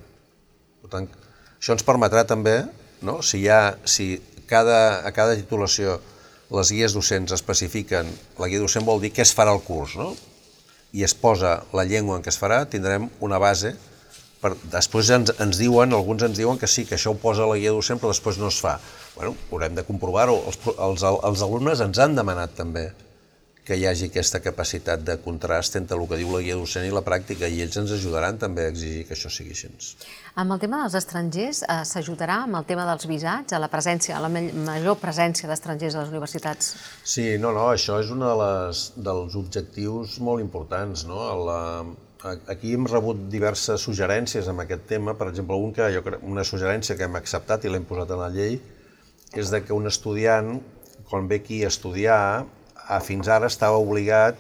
[SPEAKER 2] Per tant, això ens permetrà també, no? si, hi ha, si cada, a cada titulació les guies docents especifiquen, la guia docent vol dir què es farà el curs, no? i es posa la llengua en què es farà, tindrem una base per, després ens, ens diuen, alguns ens diuen que sí, que això ho posa la guia docent, però després no es fa. Bueno, haurem de comprovar-ho. Els, els, els alumnes ens han demanat també que hi hagi aquesta capacitat de contrast entre el que diu la guia docent i la pràctica, i ells ens ajudaran també a exigir que això sigui així.
[SPEAKER 1] Amb el tema dels estrangers, eh, s'ajudarà amb el tema dels visats, a la presència, a la major presència d'estrangers a les universitats?
[SPEAKER 2] Sí, no, no, això és un de les, dels objectius molt importants. No? La, aquí hem rebut diverses suggerències amb aquest tema, per exemple, un que jo crec, una suggerència que hem acceptat i l'hem posat en la llei, és de que un estudiant, quan ve aquí a estudiar, a, fins ara estava obligat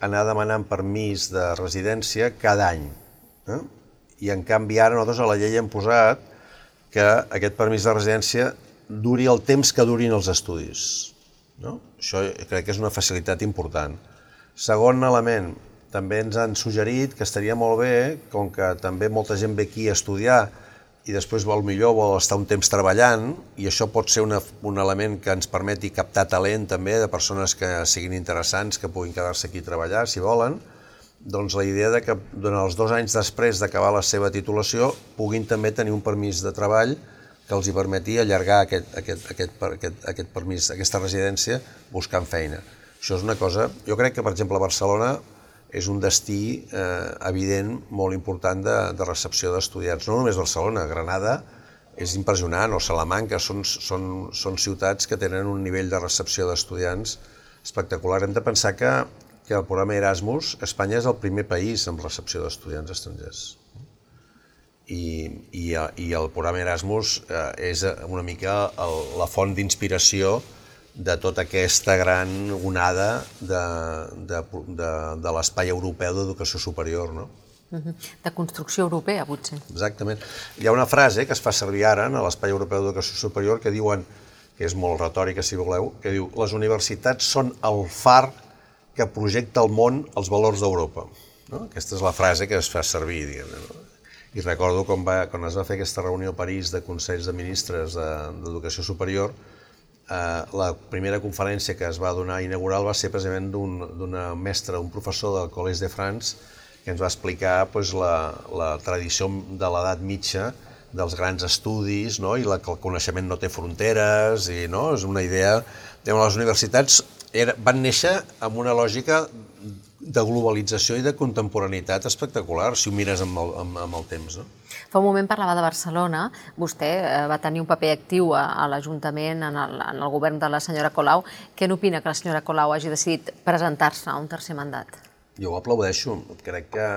[SPEAKER 2] a anar demanant permís de residència cada any. Eh? I en canvi ara nosaltres a la llei hem posat que aquest permís de residència duri el temps que durin els estudis. No? Això crec que és una facilitat important. Segon element, també ens han suggerit que estaria molt bé, com que també molta gent ve aquí a estudiar i després vol millor, vol estar un temps treballant, i això pot ser una, un element que ens permeti captar talent també de persones que siguin interessants, que puguin quedar-se aquí a treballar, si volen, doncs la idea de que durant els dos anys després d'acabar la seva titulació puguin també tenir un permís de treball que els hi permeti allargar aquest, aquest, aquest, aquest, aquest permís, aquesta residència buscant feina. Això és una cosa, jo crec que per exemple a Barcelona és un destí eh, evident, molt important de, de recepció d'estudiants. No només Barcelona, Granada és impressionant, o Salamanca, són, són, són ciutats que tenen un nivell de recepció d'estudiants espectacular. Hem de pensar que, que el programa Erasmus, Espanya és el primer país amb recepció d'estudiants estrangers. I, i, i el programa Erasmus eh, és una mica el, la font d'inspiració de tota aquesta gran onada de, de, de, de l'espai europeu d'educació superior. No?
[SPEAKER 1] De construcció europea, potser.
[SPEAKER 2] Exactament. Hi ha una frase que es fa servir ara en l'espai europeu d'educació superior que diuen, que és molt retòrica si voleu, que diu les universitats són el far que projecta al món els valors d'Europa. No? Aquesta és la frase que es fa servir, diguem no? I recordo quan, va, quan es va fer aquesta reunió a París de Consells de Ministres d'Educació Superior, eh, la primera conferència que es va donar inaugural va ser precisament d'una un mestra, un professor del Collège de France, que ens va explicar pues, la, la tradició de l'edat mitja dels grans estudis, no? i la, que el coneixement no té fronteres, i no? és una idea... Les universitats era, van néixer amb una lògica de globalització i de contemporaneitat espectacular, si ho mires amb el, amb, amb el temps. No?
[SPEAKER 1] Fa un moment parlava de Barcelona, vostè eh, va tenir un paper actiu a, a l'Ajuntament, en, el, en el govern de la senyora Colau. Què n'opina que la senyora Colau hagi decidit presentar-se a un tercer mandat?
[SPEAKER 2] Jo ho aplaudeixo. Crec que,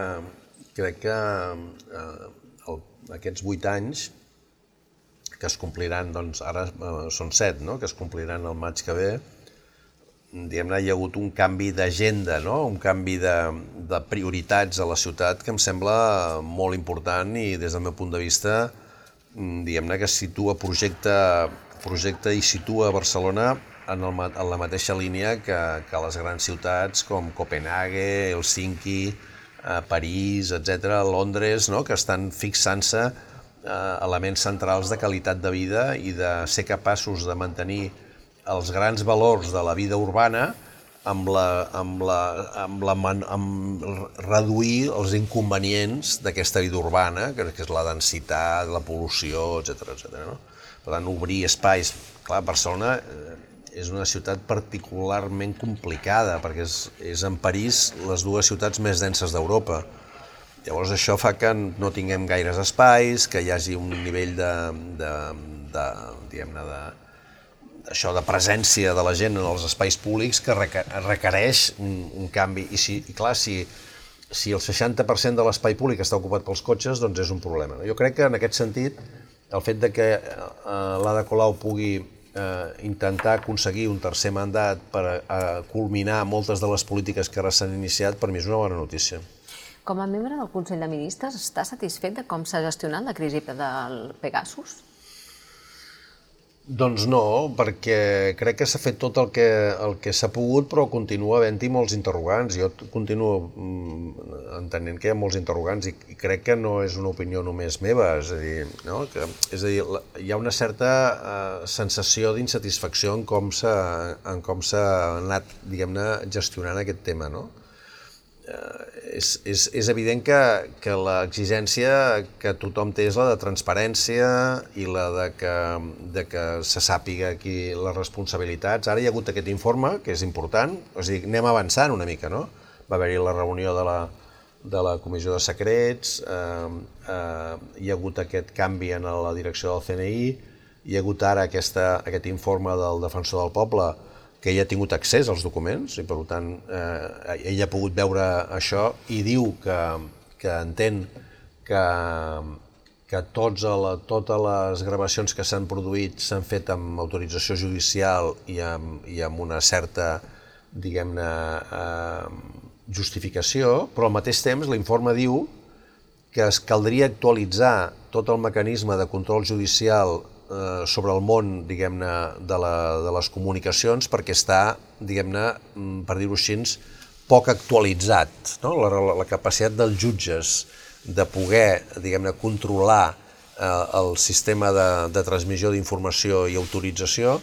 [SPEAKER 2] crec que eh, el, aquests vuit anys que es compliran, doncs ara eh, són set, no? que es compliran el maig que ve, diguem-ne, hi ha hagut un canvi d'agenda, no? un canvi de, de prioritats a la ciutat que em sembla molt important i des del meu punt de vista mm, diguem-ne que situa projecte, projecte i situa Barcelona en, el, en la mateixa línia que, que les grans ciutats com Copenhague, Helsinki, eh, París, etc, Londres, no? que estan fixant-se eh, elements centrals de qualitat de vida i de ser capaços de mantenir els grans valors de la vida urbana amb, la, amb, la, amb, la, amb reduir els inconvenients d'aquesta vida urbana, que és la densitat, la pol·lució, etc etc. no? Per tant, obrir espais... Clar, Barcelona eh, és una ciutat particularment complicada, perquè és, és en París les dues ciutats més denses d'Europa. Llavors això fa que no tinguem gaires espais, que hi hagi un nivell de, de, de, diguem-ne, de, això de presència de la gent en els espais públics que requereix un, un canvi. I, si, i clar, si, si el 60% de l'espai públic està ocupat pels cotxes, doncs és un problema. Jo crec que en aquest sentit el fet de que eh, l'Ada Colau pugui eh, intentar aconseguir un tercer mandat per eh, culminar moltes de les polítiques que ara s'han iniciat, per mi és una bona notícia.
[SPEAKER 1] Com a membre del Consell de Ministres, està satisfet de com s'ha gestionat la crisi del Pegasus?
[SPEAKER 2] Doncs no, perquè crec que s'ha fet tot el que, el que s'ha pogut, però continua havent-hi molts interrogants. Jo continuo mm, entenent que hi ha molts interrogants i, i crec que no és una opinió només meva, és a dir, no? que, és a dir hi ha una certa uh, sensació d'insatisfacció en com s'ha anat, diguem-ne, gestionant aquest tema, no? Eh, és, és, és evident que, que l'exigència que tothom té és la de transparència i la de que, de que se sàpiga aquí les responsabilitats. Ara hi ha hagut aquest informe, que és important, a dir, anem avançant una mica, no? Va haver-hi la reunió de la, de la Comissió de Secrets, eh, eh, hi ha hagut aquest canvi en la direcció del CNI, hi ha hagut ara aquesta, aquest informe del Defensor del Poble, que ella ha tingut accés als documents i per tant eh, ella ha pogut veure això i diu que, que entén que, que tots la, totes les gravacions que s'han produït s'han fet amb autorització judicial i amb, i amb una certa, diguem-ne, eh, justificació, però al mateix temps l'informe diu que es caldria actualitzar tot el mecanisme de control judicial Eh, sobre el món, diguem-ne, de, la, de les comunicacions perquè està, diguem-ne, mm, per dir-ho així, poc actualitzat. No? La, la, la capacitat dels jutges de poder, diguem-ne, controlar eh, el sistema de, de transmissió d'informació i autorització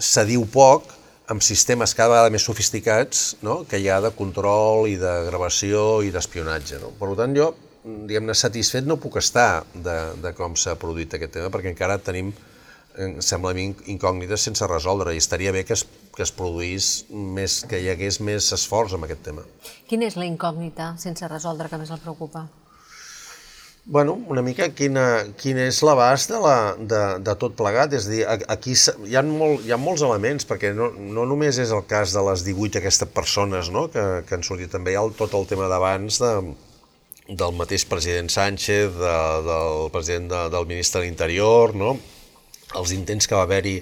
[SPEAKER 2] se diu poc amb sistemes cada vegada més sofisticats no? que hi ha de control i de gravació i d'espionatge. No? Per tant, jo diguem-ne, satisfet no puc estar de, de com s'ha produït aquest tema, perquè encara tenim, sembla a mi, incògnites sense resoldre, i estaria bé que es, que es produís més, que hi hagués més esforç en aquest tema.
[SPEAKER 1] Quina és la incògnita sense resoldre que més el preocupa?
[SPEAKER 2] Bueno, una mica quina, quin és l'abast de, la, de, de tot plegat, és a dir, aquí hi ha, molt, hi ha molts elements, perquè no, no només és el cas de les 18 aquestes persones no? que, que han sortit, també hi ha el, tot el tema d'abans de, del mateix president Sánchez, de, del president de, del ministre de l'Interior, no? els intents que va haver-hi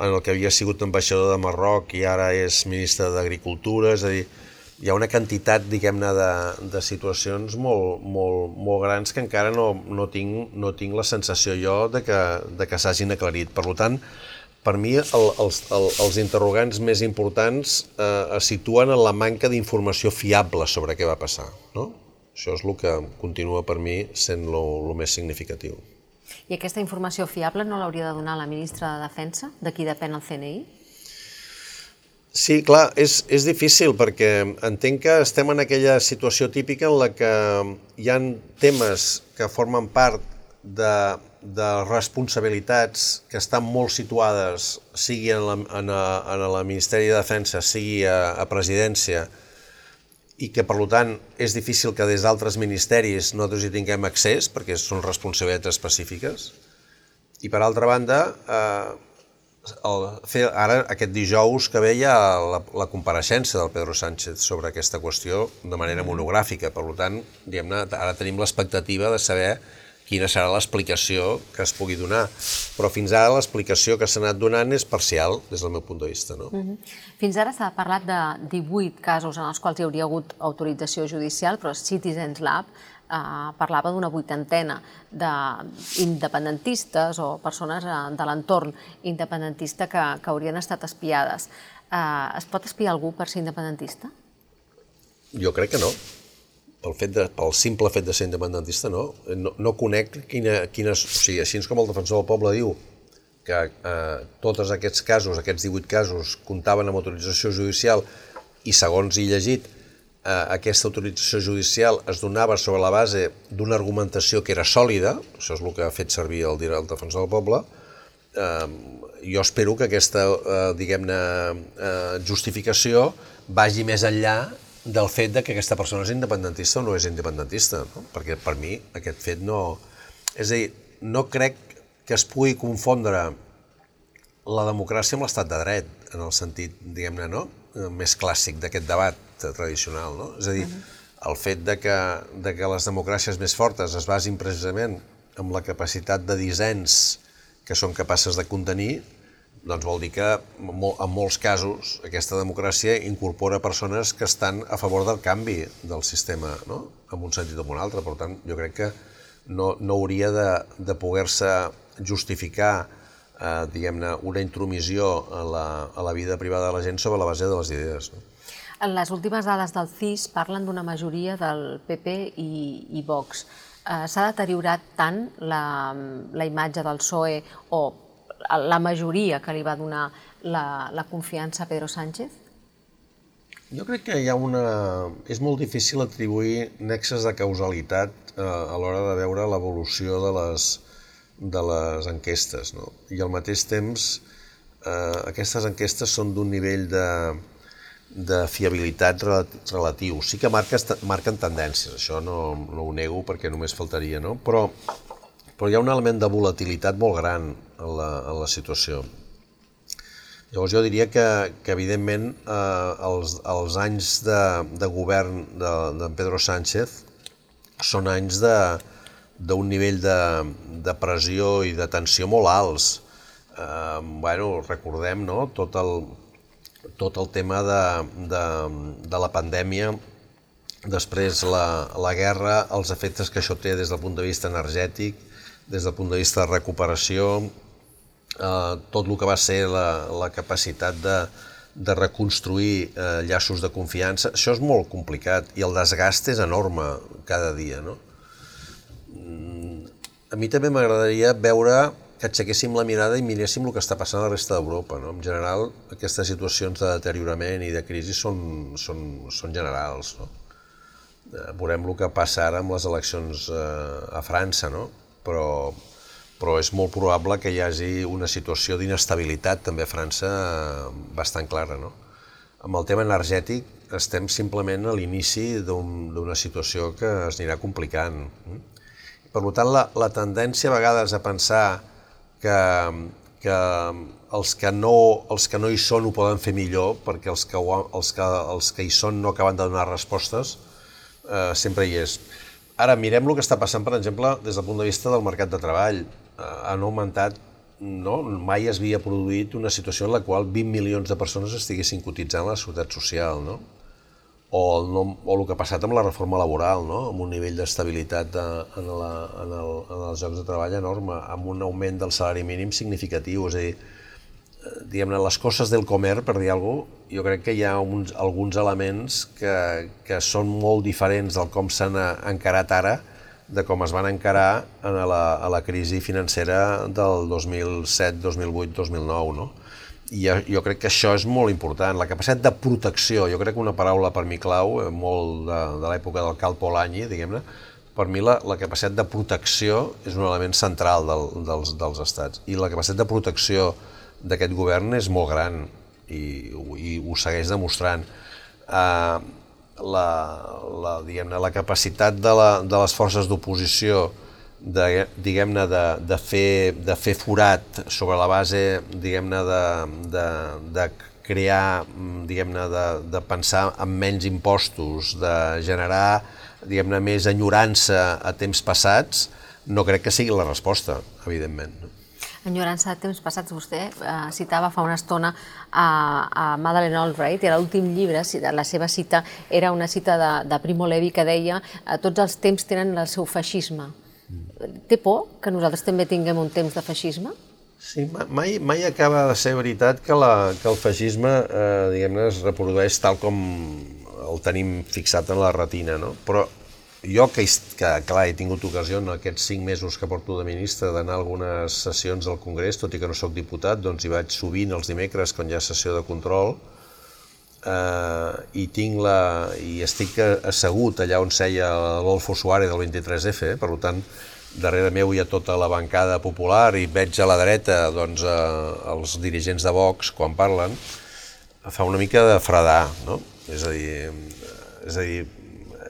[SPEAKER 2] en el que havia sigut ambaixador de Marroc i ara és ministre d'Agricultura, és a dir, hi ha una quantitat, diguem-ne, de, de situacions molt, molt, molt grans que encara no, no, tinc, no tinc la sensació jo de que, de que s'hagin aclarit. Per tant, per mi el, els, el, els interrogants més importants eh, es situen en la manca d'informació fiable sobre què va passar. No? Això és el que continua per mi sent el més significatiu.
[SPEAKER 1] I aquesta informació fiable no l'hauria de donar la ministra de Defensa, de qui depèn el CNI?
[SPEAKER 2] Sí, clar, és, és difícil perquè entenc que estem en aquella situació típica en la que hi han temes que formen part de, de responsabilitats que estan molt situades, sigui en la, en, a, en la Ministeri de Defensa, sigui a, a Presidència, i que, per tant, és difícil que des d'altres ministeris nosaltres hi tinguem accés, perquè són responsabilitats específiques. I, per altra banda, eh, el, fer, ara, aquest dijous que veia la, la compareixença del Pedro Sánchez sobre aquesta qüestió de manera monogràfica. Per tant, diguem-ne, ara tenim l'expectativa de saber quina serà l'explicació que es pugui donar. Però fins ara l'explicació que s'ha anat donant és parcial, des del meu punt de vista. No? Mm -hmm.
[SPEAKER 1] Fins ara s'ha parlat de 18 casos en els quals hi hauria hagut autorització judicial, però Citizens Lab eh, parlava d'una vuitantena d'independentistes o persones eh, de l'entorn independentista que, que haurien estat espiades. Eh, es pot espiar algú per ser independentista?
[SPEAKER 2] Jo crec que no pel, fet de, pel simple fet de ser independentista, no. No, no conec quina, quines... O sigui, així com el defensor del poble diu que eh, tots aquests casos, aquests 18 casos, comptaven amb autorització judicial i segons he llegit, eh, aquesta autorització judicial es donava sobre la base d'una argumentació que era sòlida, això és el que ha fet servir el, el defensor del poble, eh, jo espero que aquesta, eh, diguem-ne, eh, justificació vagi més enllà del fet de que aquesta persona és independentista o no és independentista, no? perquè per mi aquest fet no... És a dir, no crec que es pugui confondre la democràcia amb l'estat de dret, en el sentit, diguem-ne, no? més clàssic d'aquest debat tradicional. No? És a dir, el fet de que, de que les democràcies més fortes es basin precisament amb la capacitat de dissens que són capaces de contenir, doncs vol dir que en molts casos aquesta democràcia incorpora persones que estan a favor del canvi del sistema, no? en un sentit o en un altre. Per tant, jo crec que no, no hauria de, de poder-se justificar eh, diguem-ne, una intromissió a la, a la vida privada de la gent sobre la base de les idees. No?
[SPEAKER 1] En les últimes dades del CIS parlen d'una majoria del PP i, i Vox. Eh, S'ha deteriorat tant la, la imatge del PSOE o la majoria que li va donar la, la confiança a Pedro Sánchez?
[SPEAKER 2] Jo crec que hi ha una... És molt difícil atribuir nexes de causalitat eh, a l'hora de veure l'evolució de, les, de les enquestes. No? I al mateix temps, eh, aquestes enquestes són d'un nivell de, de fiabilitat relatiu. Sí que marques, marquen tendències, això no, no ho nego perquè només faltaria, no? però però hi ha un element de volatilitat molt gran en la, en la situació. Llavors jo diria que, que evidentment, eh, els, els anys de, de govern de, de Pedro Sánchez són anys d'un nivell de, de pressió i de tensió molt alts. Eh, bueno, recordem no? tot, el, tot el tema de, de, de la pandèmia, després la, la guerra, els efectes que això té des del punt de vista energètic, des del punt de vista de recuperació, eh, tot el que va ser la, la capacitat de, de reconstruir eh, llaços de confiança, això és molt complicat i el desgast és enorme cada dia. No? Mm, a mi també m'agradaria veure que aixequéssim la mirada i miréssim el que està passant a la resta d'Europa. No? En general, aquestes situacions de deteriorament i de crisi són, són, són generals. No? Eh, veurem el que passa ara amb les eleccions eh, a França, no? però, però és molt probable que hi hagi una situació d'inestabilitat també a França eh, bastant clara. No? Amb el tema energètic estem simplement a l'inici d'una situació que es anirà complicant. Per tant, la, la tendència a vegades a pensar que, que els que, no, els que no hi són ho poden fer millor perquè els que, els que, els que hi són no acaben de donar respostes, eh, sempre hi és. Ara, mirem el que està passant, per exemple, des del punt de vista del mercat de treball. Eh, han augmentat, no? mai es havia produït una situació en la qual 20 milions de persones estiguessin cotitzant a la Seguretat Social, no? O, el, no, o el que ha passat amb la reforma laboral, no? amb un nivell d'estabilitat de, en, la, en, el, en els llocs de treball enorme, amb un augment del salari mínim significatiu, és a dir, diguem-ne, les coses del comer, per dir alguna cosa, jo crec que hi ha uns, alguns elements que, que són molt diferents del com s'han encarat ara de com es van encarar a la, a la crisi financera del 2007, 2008, 2009, no? I jo crec que això és molt important. La capacitat de protecció, jo crec que una paraula per mi clau, eh, molt de, de l'època del Cal Polanyi, diguem-ne, per mi la, la capacitat de protecció és un element central del, dels, dels estats. I la capacitat de protecció d'aquest govern és molt gran i, i ho segueix demostrant. Uh, la, la, la capacitat de, la, de les forces d'oposició de, diguem-ne, de, de, fer, de fer forat sobre la base, diguem-ne, de, de, de crear, diguem-ne, de, de pensar en menys impostos, de generar, diguem-ne, més enyorança a temps passats, no crec que sigui la resposta, evidentment. No?
[SPEAKER 1] Enyorança de temps passats, vostè eh, citava fa una estona a, a Madeleine Albright, era l'últim llibre, la seva cita era una cita de, de Primo Levi que deia eh, tots els temps tenen el seu feixisme. Mm. Té por que nosaltres també tinguem un temps de feixisme?
[SPEAKER 2] Sí, mai, mai acaba de ser veritat que, la, que el feixisme eh, diguem-ne es reprodueix tal com el tenim fixat en la retina, no? Però jo, que, que clar, he tingut ocasió en aquests cinc mesos que porto de ministre d'anar a algunes sessions al Congrés, tot i que no sóc diputat, doncs hi vaig sovint els dimecres quan hi ha sessió de control, eh, i tinc la, i estic assegut allà on seia l'Olfo Suárez del 23F, eh, per tant, darrere meu hi ha tota la bancada popular i veig a la dreta doncs, eh, els dirigents de Vox quan parlen, fa una mica de fredar, no? És a dir, és, a dir,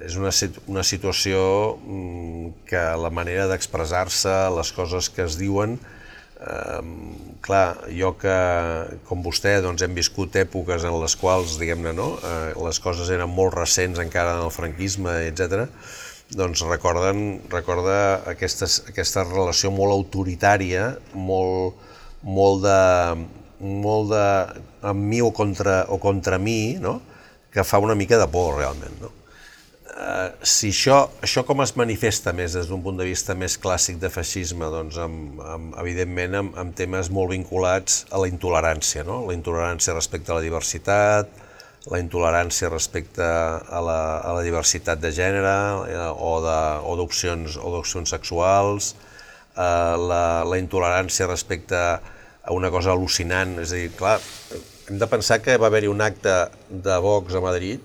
[SPEAKER 2] és una, una situació mm, que la manera d'expressar-se, les coses que es diuen, eh, clar, jo que, com vostè, doncs hem viscut èpoques en les quals, diguem-ne, no? eh, les coses eren molt recents encara en el franquisme, etc doncs recorden, recorda aquestes, aquesta relació molt autoritària, molt, molt de, molt de amb mi o contra, o contra mi, no? que fa una mica de por realment. No? Uh, si això, això com es manifesta més des d'un punt de vista més clàssic de feixisme, doncs amb, amb, evidentment amb, amb temes molt vinculats a la intolerància, no? la intolerància respecte a la diversitat, la intolerància respecte a la, a la diversitat de gènere eh, o d'opcions o d'opcions sexuals, eh, la, la intolerància respecte a una cosa al·lucinant, és a dir, clar, hem de pensar que va haver-hi un acte de Vox a Madrid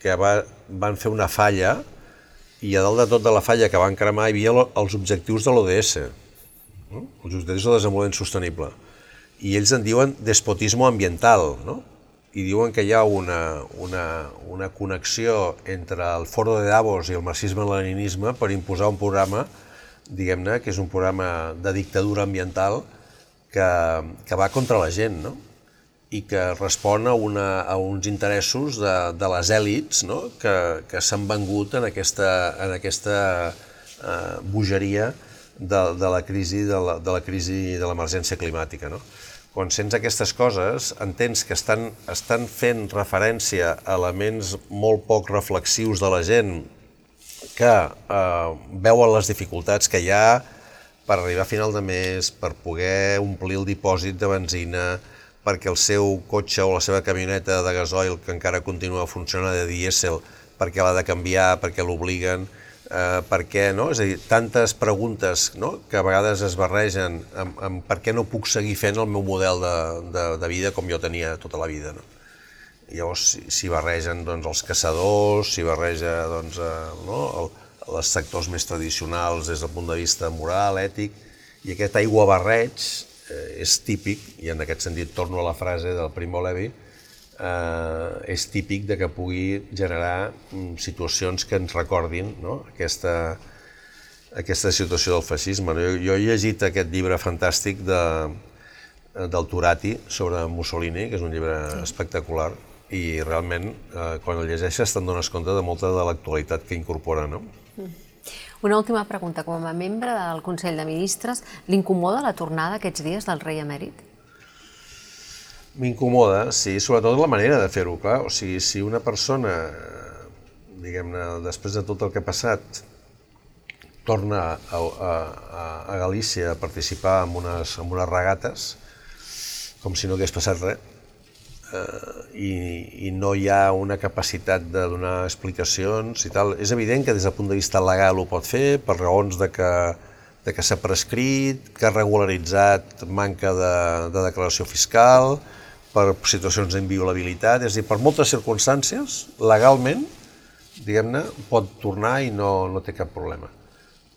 [SPEAKER 2] que va, van fer una falla i a dalt de tot de la falla que van cremar hi havia els objectius de l'ODS, no? els objectius de desenvolupament sostenible. I ells en diuen despotismo ambiental, no? i diuen que hi ha una, una, una connexió entre el Foro de Davos i el marxisme-leninisme per imposar un programa, diguem-ne, que és un programa de dictadura ambiental que, que va contra la gent, no? I que respon a, una, a uns interessos de, de les èlits no? que, que s'han vengut en aquesta, en aquesta eh, bogeria de, de la crisi de la, de la crisi de l'emergència climàtica. No? quan sents aquestes coses, entens que estan, estan fent referència a elements molt poc reflexius de la gent que eh, veuen les dificultats que hi ha per arribar a final de mes, per poder omplir el dipòsit de benzina, perquè el seu cotxe o la seva camioneta de gasoil, que encara continua funcionant de dièsel, perquè l'ha de canviar, perquè l'obliguen, eh, per què, no? És a dir, tantes preguntes no? que a vegades es barregen amb, amb per què no puc seguir fent el meu model de, de, de vida com jo tenia tota la vida, no? Llavors s'hi barregen doncs, els caçadors, s'hi barreja doncs, eh, no? el, els sectors més tradicionals des del punt de vista moral, ètic, i aquest aigua barreig és típic, i en aquest sentit torno a la frase del Primo Levi, eh, és típic de que pugui generar mm, situacions que ens recordin no? aquesta, aquesta situació del feixisme. Jo, jo he llegit aquest llibre fantàstic de, del Turati sobre Mussolini, que és un llibre espectacular, i realment, eh, quan el llegeixes, te'n dones compte de molta de l'actualitat que incorpora. No? Mm.
[SPEAKER 1] Una última pregunta. Com a membre del Consell de Ministres, l'incomoda la tornada aquests dies del rei emèrit?
[SPEAKER 2] M'incomoda, sí, sobretot la manera de fer-ho, clar. O sigui, si una persona, diguem-ne, després de tot el que ha passat, torna a, a, a Galícia a participar en unes, en unes regates, com si no hagués passat res, i, i no hi ha una capacitat de donar explicacions i tal. És evident que des del punt de vista legal ho pot fer, per raons de que, de que s'ha prescrit, que ha regularitzat manca de, de declaració fiscal, per situacions d'inviolabilitat, és a dir, per moltes circumstàncies, legalment, diguem-ne, pot tornar i no, no té cap problema.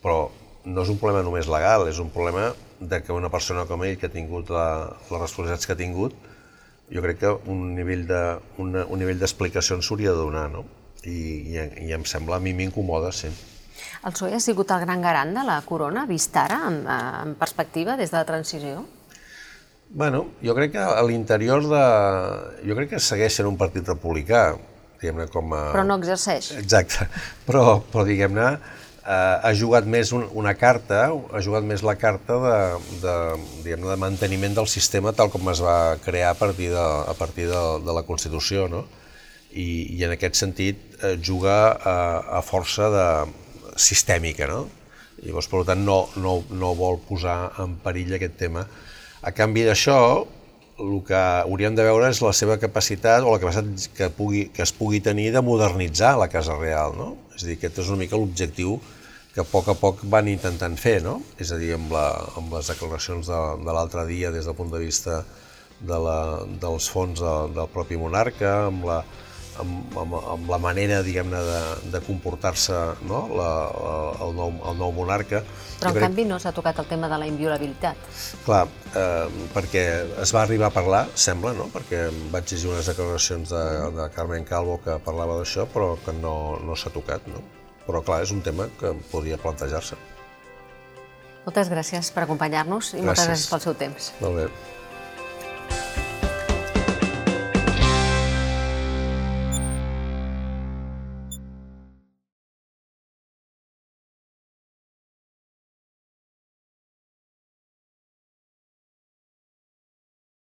[SPEAKER 2] Però no és un problema només legal, és un problema de que una persona com ell, que ha tingut la, les responsabilitats que ha tingut, jo crec que un nivell de, una, un nivell d'explicacions s'hauria de donar, no? I, i, I em sembla, a mi m'incomoda, sí.
[SPEAKER 1] El PSOE ha sigut el gran garant de la corona, vist ara, en, en perspectiva, des de la transició?
[SPEAKER 2] Bueno, jo crec que a l'interior de... Jo crec que segueix sent un partit republicà, diguem-ne com a...
[SPEAKER 1] Però no exerceix.
[SPEAKER 2] Exacte, però, però diguem-ne, ha jugat més un, una carta, ha jugat més la carta de, de, de manteniment del sistema tal com es va crear a partir de, a partir de, de la Constitució, no? I, i en aquest sentit eh, juga a, a força de, sistèmica, no? Llavors, per tant, no, no, no vol posar en perill aquest tema. A canvi d'això, el que hauríem de veure és la seva capacitat o la capacitat que, pugui, que es pugui tenir de modernitzar la Casa Real, no? És a dir, aquest és una mica l'objectiu que a poc a poc van intentant fer, no? És a dir, amb, la, amb les declaracions de, de l'altre dia des del punt de vista de la, dels fons de, del propi monarca, amb la, amb, amb, amb la manera, diguem-ne, de, de comportar-se no? la, la, el, nou, el nou monarca.
[SPEAKER 1] Però, en crec... canvi, no s'ha tocat el tema de la inviolabilitat.
[SPEAKER 2] Clar, eh, perquè es va arribar a parlar, sembla, no? perquè vaig llegir unes declaracions de, de Carmen Calvo que parlava d'això, però que no, no s'ha tocat. No? Però, clar, és un tema que podria plantejar-se.
[SPEAKER 1] Moltes gràcies per acompanyar-nos i gràcies. moltes gràcies pel seu temps.
[SPEAKER 2] Molt bé.